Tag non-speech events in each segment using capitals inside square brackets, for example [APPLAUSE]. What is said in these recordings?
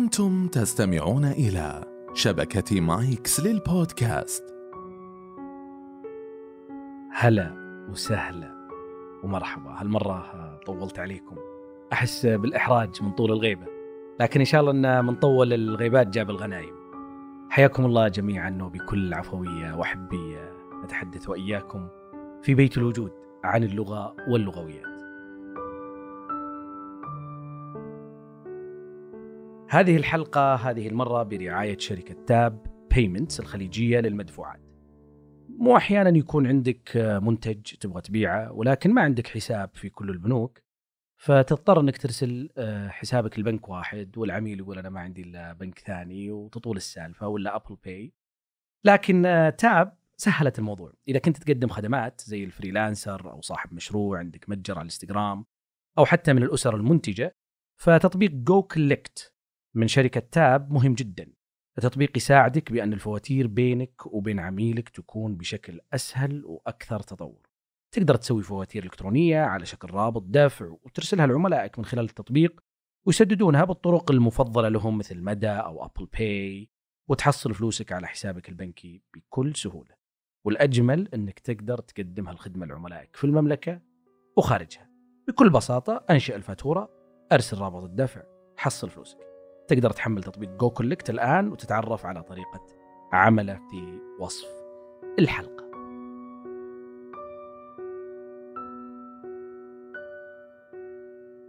أنتم تستمعون إلى شبكة مايكس للبودكاست. هلا وسهلا ومرحبا. هالمرة طولت عليكم. أحس بالإحراج من طول الغيبة. لكن إن شاء الله أن من طول الغيبات جاب الغنايم. حياكم الله جميعا وبكل عفوية وحبية نتحدث وإياكم في بيت الوجود عن اللغة واللغويات هذه الحلقة هذه المرة برعاية شركة Tap Payments الخليجية للمدفوعات. مو أحيانا يكون عندك منتج تبغى تبيعه ولكن ما عندك حساب في كل البنوك فتضطر إنك ترسل آه، حسابك لبنك واحد والعميل يقول أنا ما عندي إلا بنك ثاني وتطول السالفة ولا Apple Pay لكن آه، Tap سهلت الموضوع. إذا كنت تقدم خدمات زي ال freelancer أو صاحب مشروع عندك متجر على الإنستغرام أو حتى من الأسر المنتجة فتطبيق goCollect من شركة Tap مهم جدا التطبيق يساعدك بأن الفواتير بينك وبين عميلك تكون بشكل أسهل وأكثر تطور تقدر تسوي فواتير إلكترونية على شكل رابط دفع وترسلها لعملائك من خلال التطبيق ويسددونها بالطرق المفضلة لهم مثل مدى أو Apple Pay وتحصل فلوسك على حسابك البنكي بكل سهولة. والأجمل إنك تقدر تقدم هالخدمة لعملائك في المملكة وخارجها. بكل بساطة أنشئ الفاتورة، أرسل رابط الدفع، حصل فلوسك. تقدر تحمل تطبيق جو كولكت الآن وتتعرف على طريقة عمله في وصف الحلقة.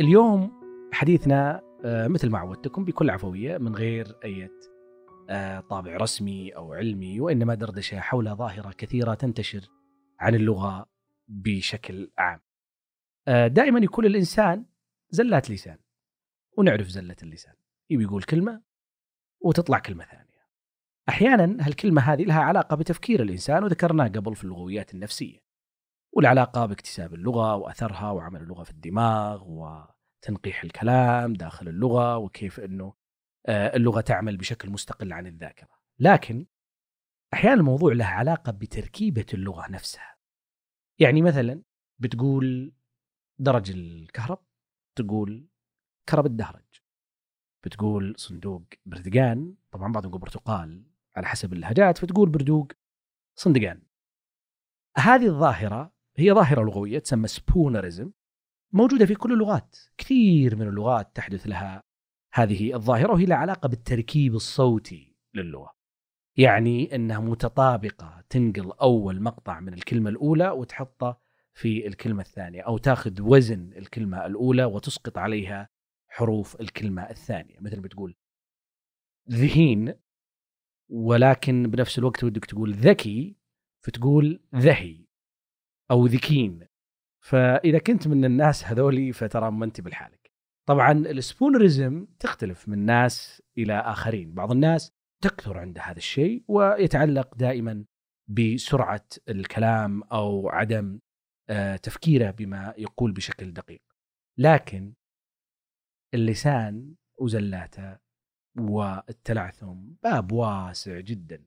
اليوم حديثنا آه، مثل ما عودتكم بكل عفوية من غير أي آه، طابع رسمي أو علمي وإنما دردشة حول ظاهرة كثيرة تنتشر عن اللغة بشكل عام. آه، دائما يكون الإنسان زلات لسان ونعرف زلة اللسان يبي يقول كلمة وتطلع كلمة ثانية. أحيانا هالكلمة هذه لها علاقة بتفكير الإنسان وذكرناه قبل في اللغويات النفسية. والعلاقة باكتساب اللغة وأثرها وعمل اللغة في الدماغ وتنقيح الكلام داخل اللغة وكيف إنه آه، اللغة تعمل بشكل مستقل عن الذاكرة. لكن أحيانا الموضوع له علاقة بتركيبة اللغة نفسها. يعني مثلا بتقول درج الكهرب تقول كرب الدهرج. بتقول صندوق بردقان طبعا بعضهم يقول برتقال على حسب اللهجات فتقول بردوق صندقان. هذه الظاهرة هي ظاهرة لغوية تسمى سبونرزم موجودة في كل اللغات كثير من اللغات تحدث لها هذه الظاهرة وهي لها علاقة بالتركيب الصوتي للغة يعني أنها متطابقة تنقل أول مقطع من الكلمة الأولى وتحطه في الكلمة الثانية أو تاخذ وزن الكلمة الأولى وتسقط عليها حروف الكلمة الثانية مثل بتقول ذهين ولكن بنفس الوقت ودك تقول ذكي فتقول ذهي أو ذكين. فإذا كنت من الناس هذولي فترى ما أنت بالحالك. طبعا السبونرزم تختلف من ناس إلى آخرين. بعض الناس تكثر عند هذا الشيء ويتعلق دائما بسرعة الكلام أو عدم آه، تفكيره بما يقول بشكل دقيق. لكن اللسان وزلاته والتلعثم باب واسع جدا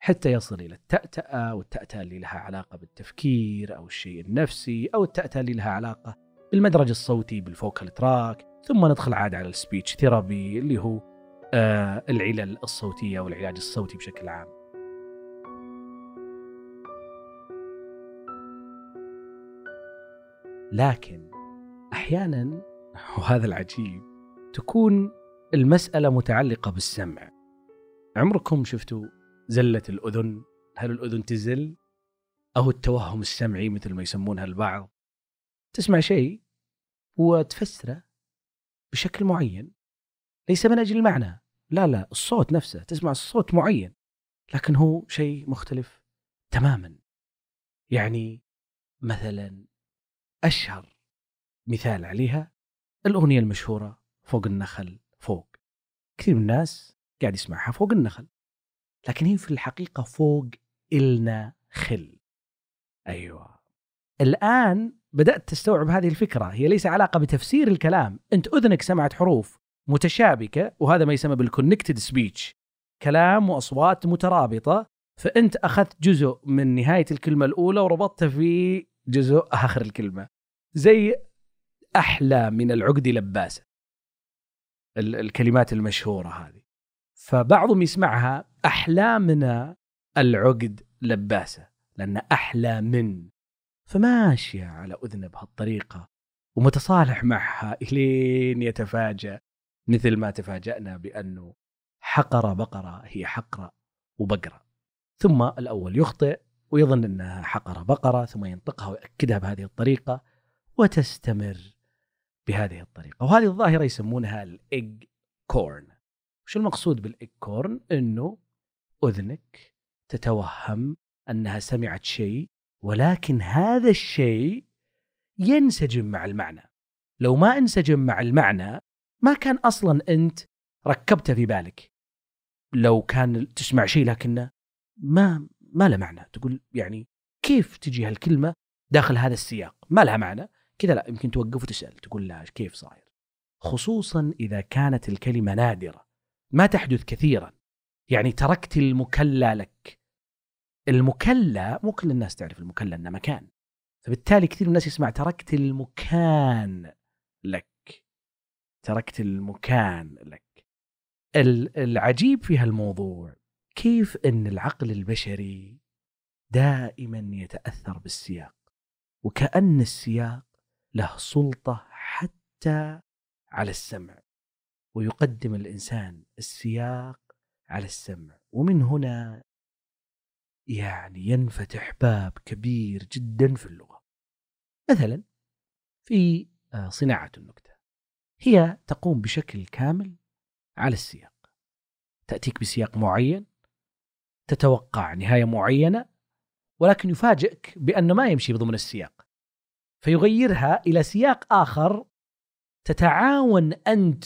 حتى يصل إلى التأتأة والتأتأة اللي لها علاقة بالتفكير أو الشيء النفسي أو التأتأة اللي لها علاقة بالمدرج الصوتي بال vocal tract ثم ندخل عاد على ال speech therapy اللي هو آه العلل الصوتية والعلاج الصوتي بشكل عام. لكن أحيانا وهذا العجيب. تكون المسألة متعلقة بالسمع. عمركم شفتوا زلة الأذن؟ هل الأذن تزل؟ أو التوهم السمعي مثل ما يسمونها البعض؟ تسمع شيء وتفسره بشكل معين. ليس من أجل المعنى. لا لا الصوت نفسه. تسمع الصوت معين. لكن هو شيء مختلف تماما. يعني مثلا أشهر مثال عليها الأغنية المشهورة فوق النخل فوق. كثير من الناس قاعد يسمعها فوق النخل لكن هي في الحقيقة فوق إلنا خل. أيوة. الآن بدأت تستوعب هذه الفكرة هي ليس علاقة بتفسير الكلام. أنت أذنك سمعت حروف متشابكة وهذا ما يسمى بال connected speech كلام وأصوات مترابطة فأنت أخذت جزء من نهاية الكلمة الأولى وربطته في جزء آخر الكلمة. زي أحلى من العقد لباسة. ال- الكلمات المشهورة هذه. فبعضهم يسمعها احلامنا العقد لباسة لأن أحلى من. فماشية على أذنه بهالطريقة ومتصالح معها إلين يتفاجأ مثل ما تفاجأنا بأنه حقر بقرة هي حقرة وبقرة. ثم الأول يخطئ ويظن إنها حقر بقرة ثم ينطقها ويأكدها بهذه الطريقة وتستمر بهذه الطريقة. وهذه الظاهرة يسمونها ال eggcorn. وش المقصود بال eggcorn؟ إنه أذنك تتوهم أنها سمعت شيء ولكن هذا الشيء ينسجم مع المعنى. لو ما انسجم مع المعنى ما كان أصلا أنت ركبته في بالك. لو كان تسمع شيء لكنه ما ما له معنى. تقول يعني كيف تجي هالكلمة داخل هذا السياق؟ ما لها معنى. كذا لا يمكن توقف وتسأل تقول لها كيف صاير؟ خصوصا إذا كانت الكلمة نادرة ما تحدث كثيرا. يعني تركت المكلى لك. المكلى مو كل الناس تعرف المكلى إنه مكان. فبالتالي كثير من الناس يسمع تركت المكان لك. تركت المكان لك. ال- العجيب في هالموضوع كيف إن العقل البشري دائما يتأثر بالسياق؟ وكأن السياق له سلطة حتى على السمع ويقدم الإنسان السياق على السمع. ومن هنا يعني ينفتح باب كبير جدا في اللغة. مثلا في آه، صناعة النكتة. هي تقوم بشكل كامل على السياق. تأتيك بسياق معين تتوقع نهاية معينة ولكن يفاجئك بأنه ما يمشي ضمن السياق. فيغيرها إلى سياق آخر تتعاون أنت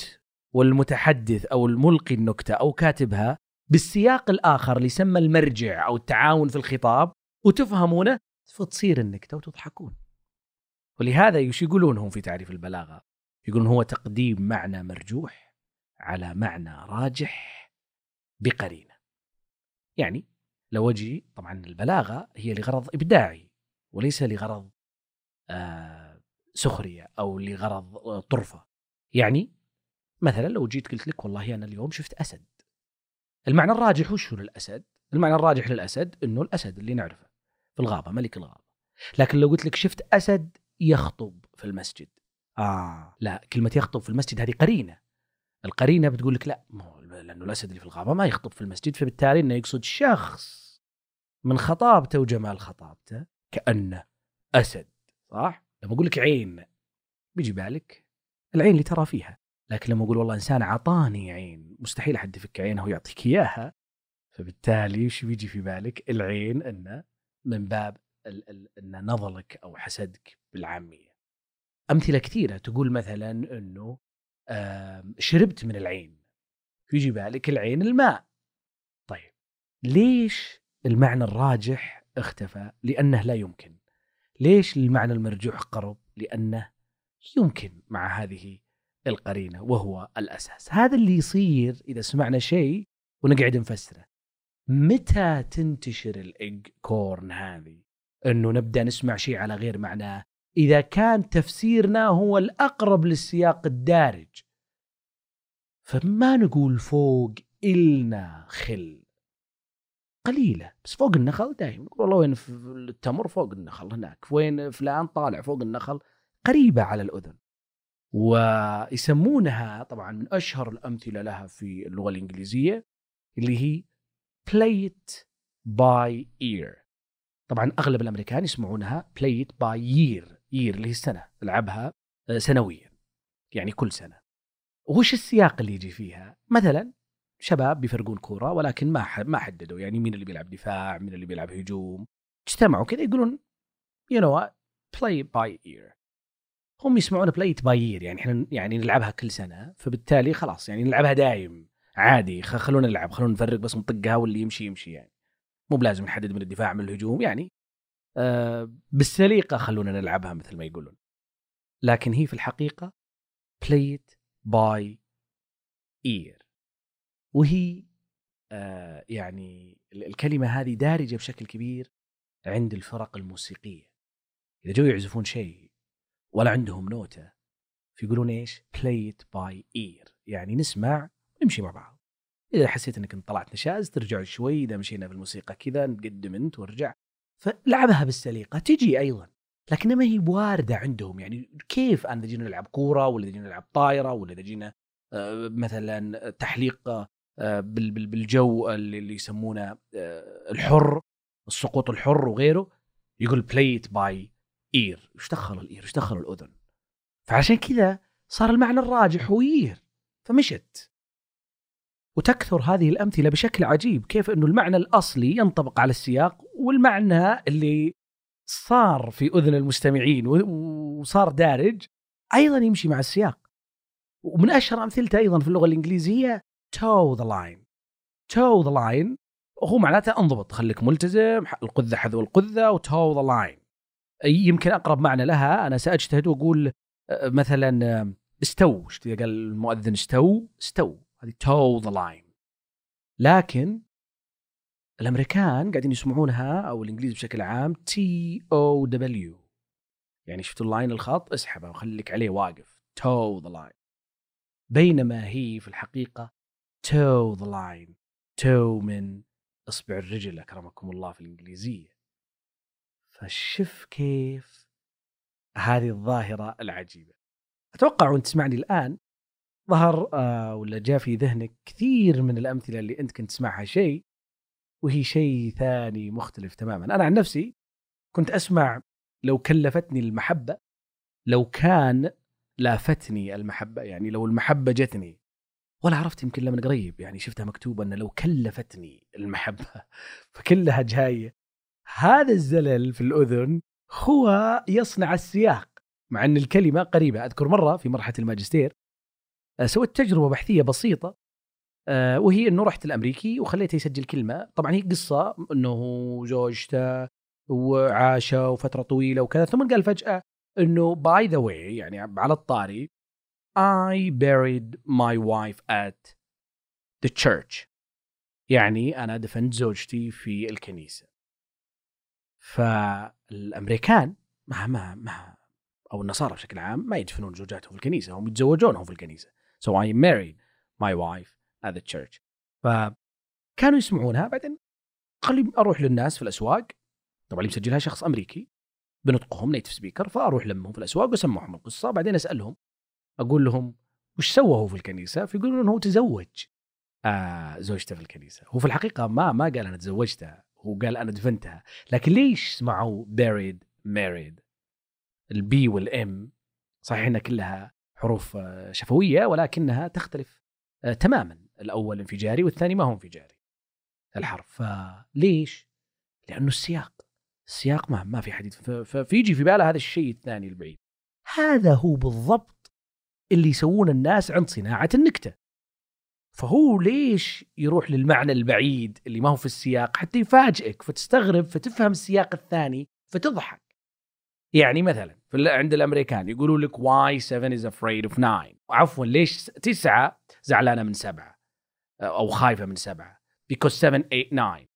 والمتحدث أو الملقي النكتة أو كاتبها بالسياق الآخر اللي يسمى المرجع أو التعاون في الخطاب وتفهمونه فتصير النكتة وتضحكون. ولهذا إيش يقولون هم في تعريف البلاغة؟ يقولون هو تقديم معنى مرجوح على معنى راجح بقرينة. يعني لو أجي طبعا البلاغة هي لغرض إبداعي وليس لغرض سخرية أو لغرض آه طرفة. يعني مثلا لو جيت قلت لك والله أنا اليوم شفت أسد. المعنى الراجح وش هو للأسد؟ المعنى الراجح للأسد إنه الأسد اللي نعرفه في الغابة ملك الغابة. لكن لو قلت لك شفت أسد يخطب في المسجد. آه لا كلمة يخطب في المسجد هذه قرينة. القرينة بتقول لك لا لأنه الأسد اللي في الغابة ما يخطب في المسجد فبالتالي إنه يقصد شخص من خطابته وجمال خطابته كأنه أسد صح؟ لما أقول لك عين بيجي بالك العين اللي ترى فيها. لكن لما أقول والله إنسان أعطاني عين مستحيل احد يفك عينه ويعطيك إياها. فبالتالي وش بيجي في بالك؟ العين انه من باب ال- ال- انه نظلك أو حسدك بالعامية. أمثلة كثيرة تقول مثلا إنه شربت من العين. يجي بالك العين الماء. طيب ليش المعنى الراجح اختفى؟ لأنه لا يمكن. ليش المعنى المرجوح قرب؟ لأنه يمكن مع هذه القرينة وهو الأساس. هذا اللي يصير إذا سمعنا شيء ونقعد نفسره. متى تنتشر ال eggcorn هذه؟ إنه نبدأ نسمع شيء على غير معناه إذا كان تفسيرنا هو الأقرب للسياق الدارج فما نقول فوق إلنا خل. قليلة بس فوق النخل نقول والله وين في التمر فوق النخل هناك وين فلان طالع فوق النخل قريبة على الأذن. ويسمونها طبعا من أشهر الأمثلة لها في اللغة الإنجليزية اللي هي play it by ear. طبعا أغلب الأمريكان يسمعونها play it by year year اللي هي السنة ألعبها آه، سنويا يعني كل سنة. وش السياق اللي يجي فيها؟ مثلا شباب بيفرقون كورة ولكن ما ما حددوا. يعني مين اللي بيلعب دفاع مين اللي بيلعب هجوم. اجتمعوا كذا يقولون you know play by ear هم يسمعون play by year يعني إحنا يعني نلعبها كل سنة فبالتالي خلاص يعني نلعبها دايم. عادي خلونا نلعب خلونا نفرق بس نطقها واللي يمشي يمشي يعني. مو بلازم نحدد من الدفاع من الهجوم يعني. آه بالسليقة خلونا نلعبها مثل ما يقولون. لكن هي في الحقيقة it by ear. وهي آه يعني ال- الكلمة هذه دارجة بشكل كبير عند الفرق الموسيقية. إذا جو يعزفون شيء ولا عندهم نوتة فيقولون إيش؟ Play it by ear. يعني نسمع نمشي مع بعض. إذا حسيت إنك طلعت نشاز ترجع شوي. إذا مشينا في الموسيقى كذا نقدم أنت وارجع. فلعبها بالسليقة تجي أيضا. لكن ما هي بوارده عندهم. يعني كيف أنا إذا جينا نلعب كورة ولا إذا جينا نلعب طايرة ولا إذا جينا آه، مثلا تحليق آه، بالجو اللي يسمونه آه، الحر السقوط الحر وغيره يقول play it by ear إيش دخل ال ear؟ إيش دخل الأذن؟ فعشان كذا صار المعنى الراجح هو year فمشت. وتكثر هذه الأمثلة بشكل عجيب كيف إنه المعنى الأصلي ينطبق على السياق والمعنى اللي صار في أذن المستمعين وصار دارج أيضا يمشي مع السياق. ومن أشهر أمثلته أيضا في اللغة الإنجليزية toe the line toe the line هو معناته انضبط خليك ملتزم القذة حذو القذة و toe the line يمكن أقرب معنى لها أنا سأجتهد وأقول مثلا استو قال المؤذن استو استو هذه toe the line لكن الأمريكان قاعدين يسمعونها أو الإنجليز بشكل عام T O W يعني شفتوا ال line الخط؟ اسحبه وخليك عليه واقف. tow the line بينما هي في الحقيقة toe the line toe من اصبع الرجل أكرمكم الله في الإنجليزية. فشف كيف؟ هذه الظاهرة العجيبة. أتوقع وأنت تسمعني الآن ظهر آه ولا جاء في ذهنك كثير من الأمثلة اللي أنت كنت تسمعها شيء وهي شيء ثاني مختلف تماما. أنا عن نفسي كنت أسمع لو كلفتني المحبة لو كان لافتني المحبة يعني لو المحبة جتني ولا عرفت يمكن من قريب يعني شفتها مكتوبة إنه لو كلفتني المحبة [LAUGHS] فكلها جاية. هذا الزلل في الأذن هو يصنع السياق مع إن الكلمة قريبة. أذكر مرة في مرحلة الماجستير آه، سويت تجربة بحثية بسيطة آه، وهي إنه رحت الأمريكي وخليته يسجل كلمة. طبعا هي قصة إنه زوجته وعاشوا فتره طويلة وكذا ثم قال فجأة إنه by the way يعني على الطاري I buried my wife at the church. يعني أنا دفنت زوجتي في الكنيسة. فالأمريكان ما ما ما أو النصارى بشكل عام ما يدفنون زوجاتهم في الكنيسة هم يتزوجونهم في الكنيسة. So I married my wife at the church. فكانوا يسمعونها بعدين خلي أروح للناس في الأسواق. طبعا اللي مسجلها شخص أمريكي. بنطقهم native speaker فأروح لمهم في الأسواق واسمعهم القصة. بعدين أسألهم أقول لهم وش سوى هو في الكنيسة؟ فيقولون إنه هو تزوج آه زوجته في الكنيسة، هو في الحقيقة ما ما قال أنا تزوجتها، هو قال أنا دفنتها، لكن ليش سمعوا buried married؟ ال B وال M صحيح إنها كلها حروف آه، شفوية ولكنها تختلف آه، تماما، الأول انفجاري والثاني ما هو انفجاري. الحرف فليش؟ لأنه السياق السياق ما ما في حديث فيجي في باله هذا الشيء الثاني البعيد. هذا هو بالضبط اللي يسوون الناس عند صناعة النكتة. فهو ليش يروح للمعنى البعيد اللي ما هو في السياق حتى يفاجئك فتستغرب فتفهم السياق الثاني فتضحك. يعني مثلا عند الأمريكان يقولوا لك why 7 is afraid of 9 عفوا ليش تسعة زعلانة من سبعة؟ أو خايفة من سبعة. because 7 8 9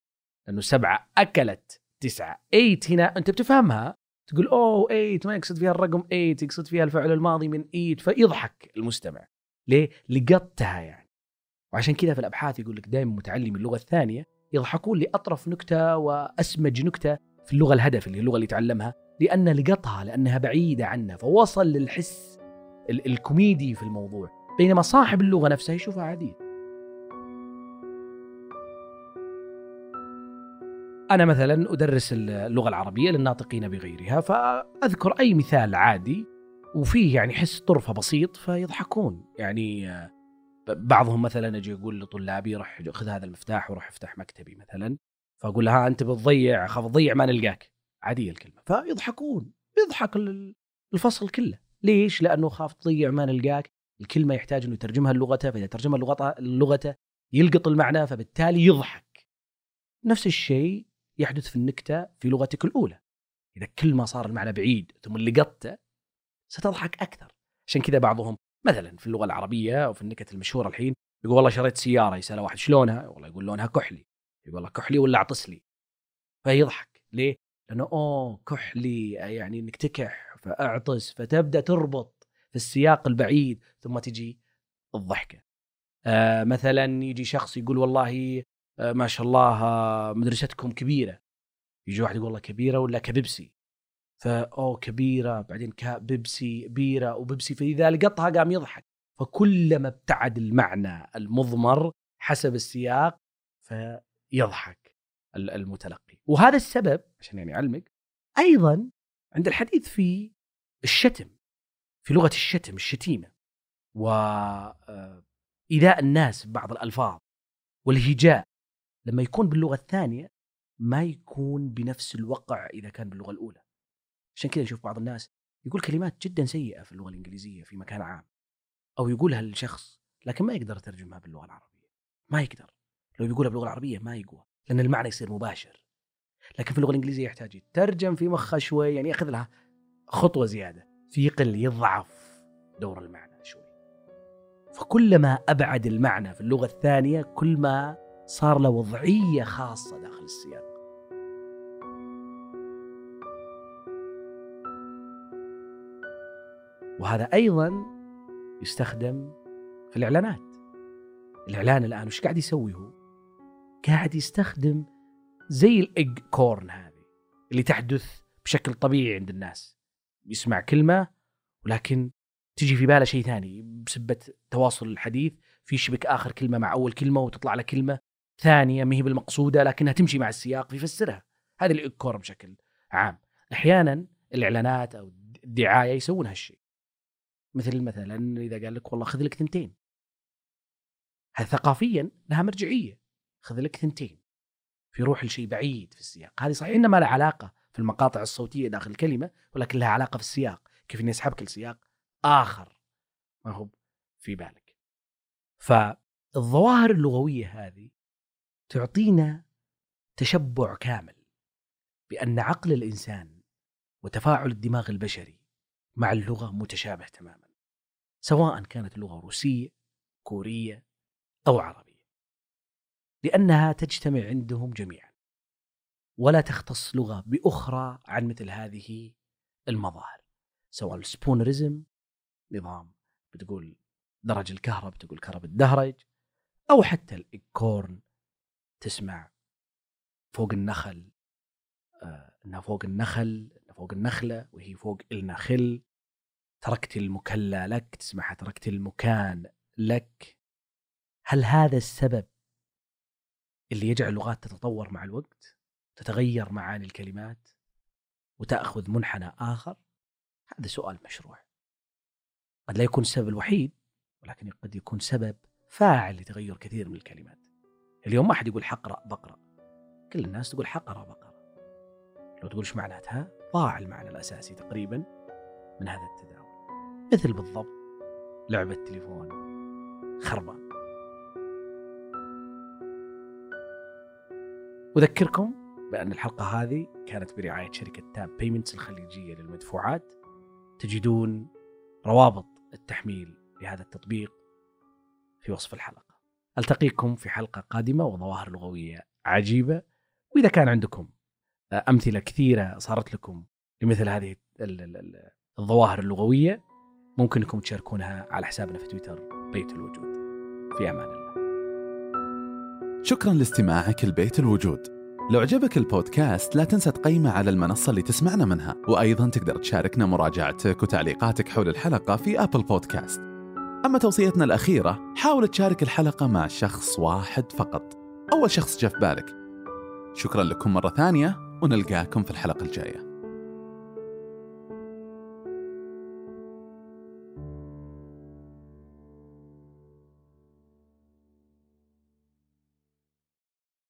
لأنه سبعة أكلت تسعة. 8 هنا أنت بتفهمها تقول أوه 8 ما يقصد فيها الرقم 8 يقصد فيها الفعل الماضي من ايت فيضحك المستمع. ليه؟ لقطتها يعني. وعشان كذا في الأبحاث يقول لك دائما متعلم اللغة الثانية يضحكون لأطرف نكتة وأسمج نكتة في اللغة الهدف اللي اللغة اللي تعلمها لأن لقطها لأنها بعيدة عنه فوصل للحس الكوميدي في الموضوع. بينما صاحب اللغة نفسها يشوفها عادية. أنا مثلا أدرس اللغة العربية للناطقين بغيرها فأذكر أي مثال عادي وفيه يعني حس طرفة بسيط فيضحكون. يعني بعضهم مثلا أجي أقول لطلابي روح خذ هذا المفتاح وروح افتح مكتبي مثلا فأقول لها أنت بتضيع أخاف تضيع ما نلقاك عادية الكلمة. فيضحكون يضحك الفصل كله. ليش؟ لأنه خاف تضيع ما نلقاك الكلمة يحتاج أنه يترجمها لغته فإذا ترجمها لغته يلقط المعنى فبالتالي يضحك. نفس الشيء يحدث في النكتة في لغتك الأولى. إذا كل ما صار المعنى بعيد ثم لقطته ستضحك أكثر. عشان كذا بعضهم مثلا في اللغة العربية أو في النكت المشهورة الحين يقول والله شريت سيارة يسال واحد شلونها؟ والله يقول لونها كحلي. يقول والله كحلي ولا اعطس لي فيضحك. ليه؟ لأنه أوه كحلي يعني إنك تكح فأعطس فتبدأ تربط في السياق البعيد ثم تجي الضحكة. آه مثلا يجي شخص يقول والله ما شاء الله آه مدرستكم كبيرة. يجي واحد يقول والله كبيرة ولا كبيبسي؟ فأو كبيرة بعدين كبيبسي بيرة وبيبسي فإذا لقطها قام يضحك. فكلما ابتعد المعنى المضمر حسب السياق فيضحك المتلقي. وهذا السبب عشان يعني أعلمك أيضا عند الحديث في الشتم في لغة الشتم الشتيمة. و آه، الناس ببعض الألفاظ. والهجاء. لما يكون باللغة الثانية ما يكون بنفس الوقع إذا كان باللغة الأولى. عشان كذا نشوف بعض الناس يقول كلمات جدا سيئة في اللغة الإنجليزية في مكان عام أو يقولها لشخص لكن ما يقدر يترجمها باللغة العربية. ما يقدر. لو بيقولها باللغة العربية ما يقوى لأن المعنى يصير مباشر. لكن في اللغة الإنجليزية يحتاج يترجم في مخه شوي يعني يأخذ لها خطوة زيادة. في يقل يضعف دور المعنى شوي. فكلما أبعد المعنى في اللغة الثانية كل ما صار له وضعية خاصة داخل السياق. وهذا أيضا يستخدم في الإعلانات. الإعلان الآن وش قاعد يسوي هو؟ قاعد يستخدم زي ال eggcorn هذه اللي تحدث بشكل طبيعي عند الناس. يسمع كلمة ولكن تجي في باله شيء ثاني بسبة تواصل الحديث في شبك آخر كلمة مع أول كلمة وتطلع له كلمة. ثانية ما هي بالمقصودة لكنها تمشي مع السياق فيفسرها هذه ال eggcorn بشكل عام. أحيانا الإعلانات أو الدعاية يسوون هالشيء. مثل مثلا إذا قال لك والله خذ لك ثنتين. ثقافيا لها مرجعية. خذ لك ثنتين. في روح لشيء بعيد في السياق. هذه صحيح انها ما لها علاقة في المقاطع الصوتية داخل الكلمة ولكن لها علاقة في السياق. كيف اني اسحبك لسياق آخر ما هو في بالك. فالظواهر اللغوية هذه تعطينا تشبع كامل بأن عقل الإنسان وتفاعل الدماغ البشري مع اللغة متشابه تماما سواء كانت اللغة روسية كورية أو عربية. لأنها تجتمع عندهم جميعا ولا تختص لغة بأخرى عن مثل هذه المظاهر سواء السبونرزم نظام بتقول درج الكهرب تقول كهرب الدهرج أو حتى الإيكورن تسمع فوق النخل آه إنها فوق النخل فوق النخلة وهي فوق النخل. تركت المكلى لك تسمعها تركت المكان لك. هل هذا السبب اللي يجعل اللغات تتطور مع الوقت تتغير معاني الكلمات وتأخذ منحنى آخر؟ هذا سؤال مشروع. قد لا يكون السبب الوحيد ولكن قد يكون سبب فاعل لتغير كثير من الكلمات. اليوم ما أحد يقول حقرأ بقرأ كل الناس تقول حقرأ بقرأ لو تقول إيش معناتها؟ ضاع المعنى الأساسي تقريبا من هذا التداول. مثل بالضبط لعبة تليفون خربان. أذكركم بأن الحلقة هذه كانت برعاية شركة تاب بيمنتس الخليجية للمدفوعات. تجدون روابط التحميل لهذا التطبيق في وصف الحلقة. ألتقيكم في حلقة قادمة وظواهر لغوية عجيبة. وإذا كان عندكم أمثلة كثيرة صارت لكم لمثل هذه الظواهر اللغوية ممكن إنكم تشاركونها على حسابنا في تويتر بيت الوجود. في أمان الله. شكرا لاستماعك لبيت الوجود. لو عجبك البودكاست لا تنسى تقيمه على المنصة اللي تسمعنا منها. وأيضا تقدر تشاركنا مراجعتك وتعليقاتك حول الحلقة في أبل بودكاست أما توصيتنا الأخيرة حاول تشارك الحلقة مع شخص واحد فقط. أول شخص جاء في بالك. شكرا لكم مرة ثانية ونلقاكم في الحلقة الجاية.